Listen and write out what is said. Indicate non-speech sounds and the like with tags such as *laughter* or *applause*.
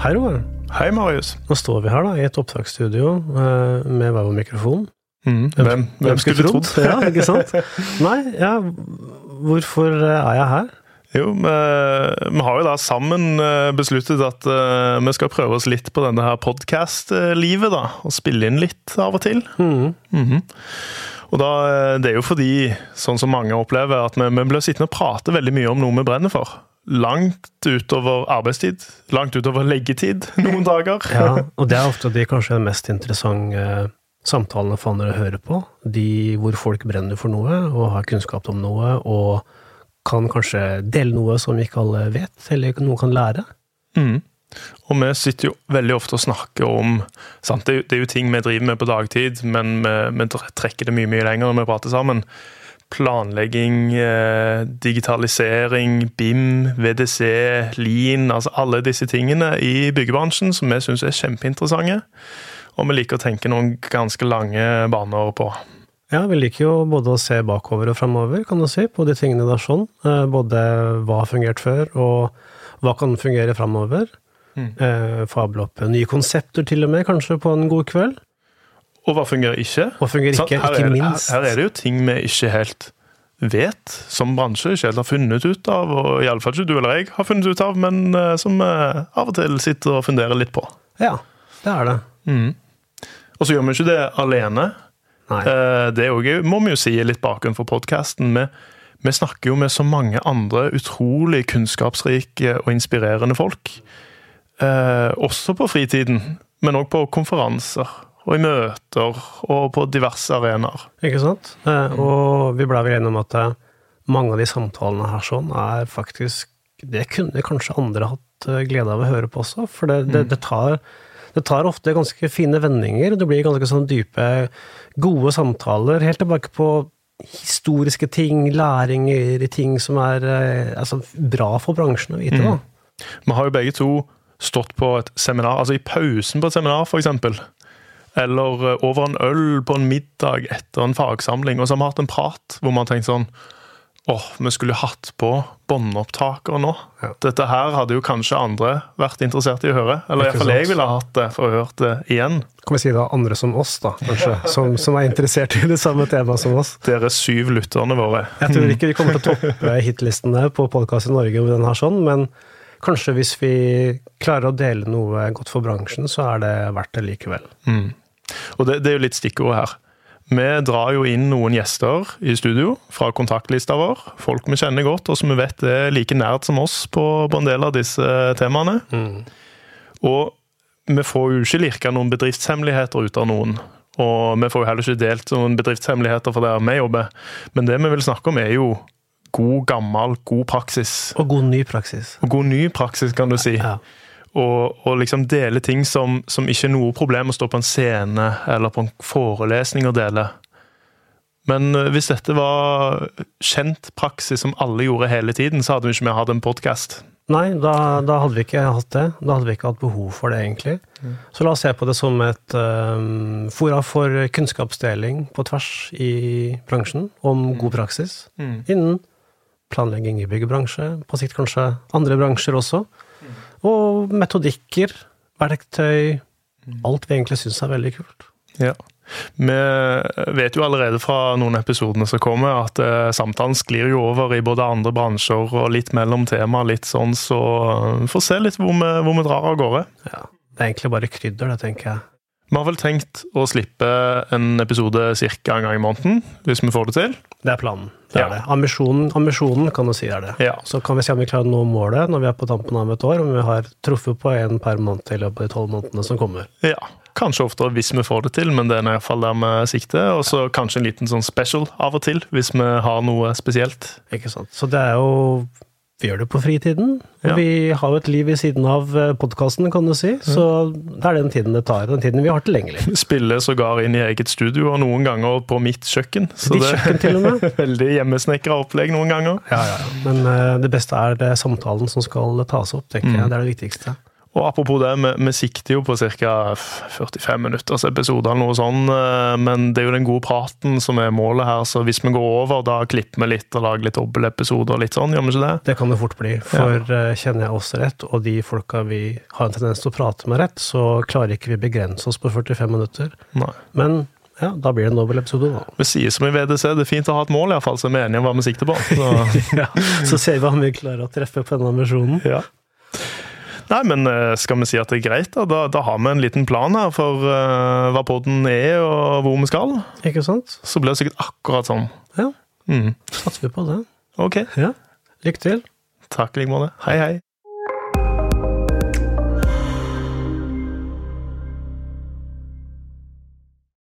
Hei, Roar. Hei, Marius. Nå står vi her da, i et opptaksstudio eh, med hver vår mikrofon. Mm. Hvem, hvem skulle trodd? ja, ikke sant? *laughs* Nei, ja, hvorfor eh, er jeg her? Jo, vi, vi, har jo da sammen eh, besluttet at uh, vi skal prøve oss litt på denne her podkast-livet, da. Og spille inn litt av og til. Mm. Mm -hmm. Og da, Det er jo fordi, sånn som mange opplever, at vi, vi blir sittende og prate veldig mye om noe vi brenner for langt utover arbeidstid. Langt utover leggetid *laughs* noen dager. ja, og det er ofte de kanskje mest interessante eh, samtalene for å høre på. De hvor folk brenner for noe og har kunnskap om noe og kan kanskje dele noe som ikke alle vet, eller noen kan lære. Mm. Og vi sitter jo veldig ofte og snakker om sant? Det, er jo ting vi driver med på dagtid, men vi, vi trekker det mye mye lenger når vi prater sammen planlegging, eh, digitalisering, BIM, VDC, Lean, altså alle disse tingene i byggebransjen som vi syns er kjempeinteressante. Og vi liker å tenke noen ganske lange baner på. Ja, vi liker jo både å se bakover og framover, kan du si, på de tingene der sånn. Eh, både hva har fungert før, og hva kan fungere framover. Mm. Eh, Fable opp nye konsepter, til og med, kanskje på en god kveld. Og hva fungerer ikke? Hva fungerer ikke, her ikke minst. Her, her, er det jo ting vi ikke helt vet som bransje, ikke helt har funnet ut av, og iallfall ikke du eller jeg har funnet ut av, men uh, som vi av og til sitter og funderer litt på. Ja, det er det. Mm. Og så gjør vi ikke det alene. Uh, det også, må vi jo si litt bakenfor for podkasten. Vi, vi, snakker jo med så mange andre utrolig kunnskapsrike og inspirerende folk. Uh, også på fritiden, men òg på konferanser og i møter og på diverse arenaer. Ikke sant. Eh, og vi ble vel enige om at eh, mange av de samtalene her sånn er faktisk Det kunne kanskje andre hatt eh, glede av å høre på også, for det, det, det, tar, det tar ofte ganske fine vendinger. Det blir ganske sånn dype, gode samtaler, helt tilbake på historiske ting, læringer, i ting som er altså, bra for bransjen å vite. da. Mm. Vi har jo begge to stått på et seminar, altså i pausen på et seminar, f.eks eller eh, over en øl på en middag etter en fagsamling, og så har vi hatt en prat hvor man har tenkt sånn åh, vi skulle hatt på båndopptaker nå. Ja. Dette her hadde jo kanskje andre vært interessert i å høre. Eller iallfall jeg ville ha hatt det for å høre det igjen. Kan vi si da andre som oss, da, kanskje? Som, som er interessert i det samme temaet som oss. Dere syv lytterne våre. Jeg tror ikke vi kommer til å toppe hitlistene på podkast i Norge med den her sånn, men kanskje hvis vi klarer å dele noe godt for bransjen, så er det verdt det likevel. Mm. Og det, det er jo litt stikkord her. Vi drar jo inn noen gjester i studio fra kontaktlista vår. Folk vi kjenner godt, og som vi vet er like nært som oss på, på en del av disse temaene. Mm. Og vi får jo ikke lirka noen bedriftshemmeligheter ut av noen. Og vi får jo heller ikke delt noen bedriftshemmeligheter for der vi jobber. Men det vi vil snakke om, er jo god, gammel, god praksis. Og god ny praksis. Og god ny praksis, kan du si. Ja og, og liksom dele ting som, som, ikke er noe problem å stå på en scene eller på en forelesning og dele. Men eh, hvis dette var kjent praksis som alle gjorde hele tiden, så hadde vi ikke mer hatt en podkast. Nei, da, da, hadde vi ikke hatt det. Da hadde vi ikke hatt behov for det, egentlig. Mm. Så la oss se på det som et um, fora for kunnskapsdeling på tvers i bransjen om mm. god praksis mm. innen planlegging i byggebransje, på sikt kanskje andre bransjer også. Og metodikker, verktøy Alt vi egentlig syns er veldig kult. Ja. Vi vet jo allerede fra noen episodene som kommer, at eh, samtalen sklir jo over i både andre bransjer og litt mellom tema, litt sånn, så vi får se litt hvor vi, hvor vi drar av gårde. Ja. Det er egentlig bare krydder, det, tenker jeg. Vi har vel tenkt å slippe en episode ca. en gang i måneden, hvis vi får det til. Det er planen. Det er ja. det. Ambisjonen, ambisjonen, kan du si er det. Ja. Så kan vi se om vi klarer å nå målet når vi er på tampen av et år, om vi har truffet på en per måned i løpet av de tolv månedene som kommer. Ja, Kanskje oftere hvis vi får det til, men det er i hvert fall der vi sikter. Og så kanskje en liten sånn special av og til, hvis vi har noe spesielt. Ikke sant. Så det er jo vi gjør det på fritiden. Ja. Vi har jo et liv ved siden av eh, podkasten, kan du si. Så det er den tiden det tar. Den tiden vi har tilgjengelig. *laughs* Spiller sågar inn i eget studio, og noen ganger på mitt kjøkken. Så Ditt kjøkken til og med. *laughs* veldig hjemmesnekra opplegg noen ganger. Ja, ja. Men uh, det beste er det samtalen som skal tas opp, tenker mm. jeg. Det er det viktigste. Og apropos det, vi, sikter jo på ca. 45 minutters episode eller noe sånt, eh, men det er jo den gode praten som er målet her, så hvis vi går over, da klipper vi litt og lager litt dobbeltepisoder og litt sånn, gjør vi ikke det? Det kan det fort bli, for ja. kjenner jeg oss rett, og de folka vi har en tendens til å prate med rett, så klarer ikke vi begrense oss på 45 minutter. Nei. Men ja, da blir det en dobbeltepisode, da. Vi sier som i VDC, det er fint å ha et mål, iallfall, så er vi enige om hva vi sikter på. *laughs* Så, ja, så ser vi om vi klarer å treffe på denne ambisjonen. Ja. Nei, men eh, skal vi si at det er greit, da? Da, da har vi en liten plan her for uh, hva podden er og hvor vi skal. Ikke sant? Så blir det sikkert akkurat sånn. Ja. Mm. Satser vi på det. Ok. Ja. Lykke til. Takk i like måte. Hei, hei.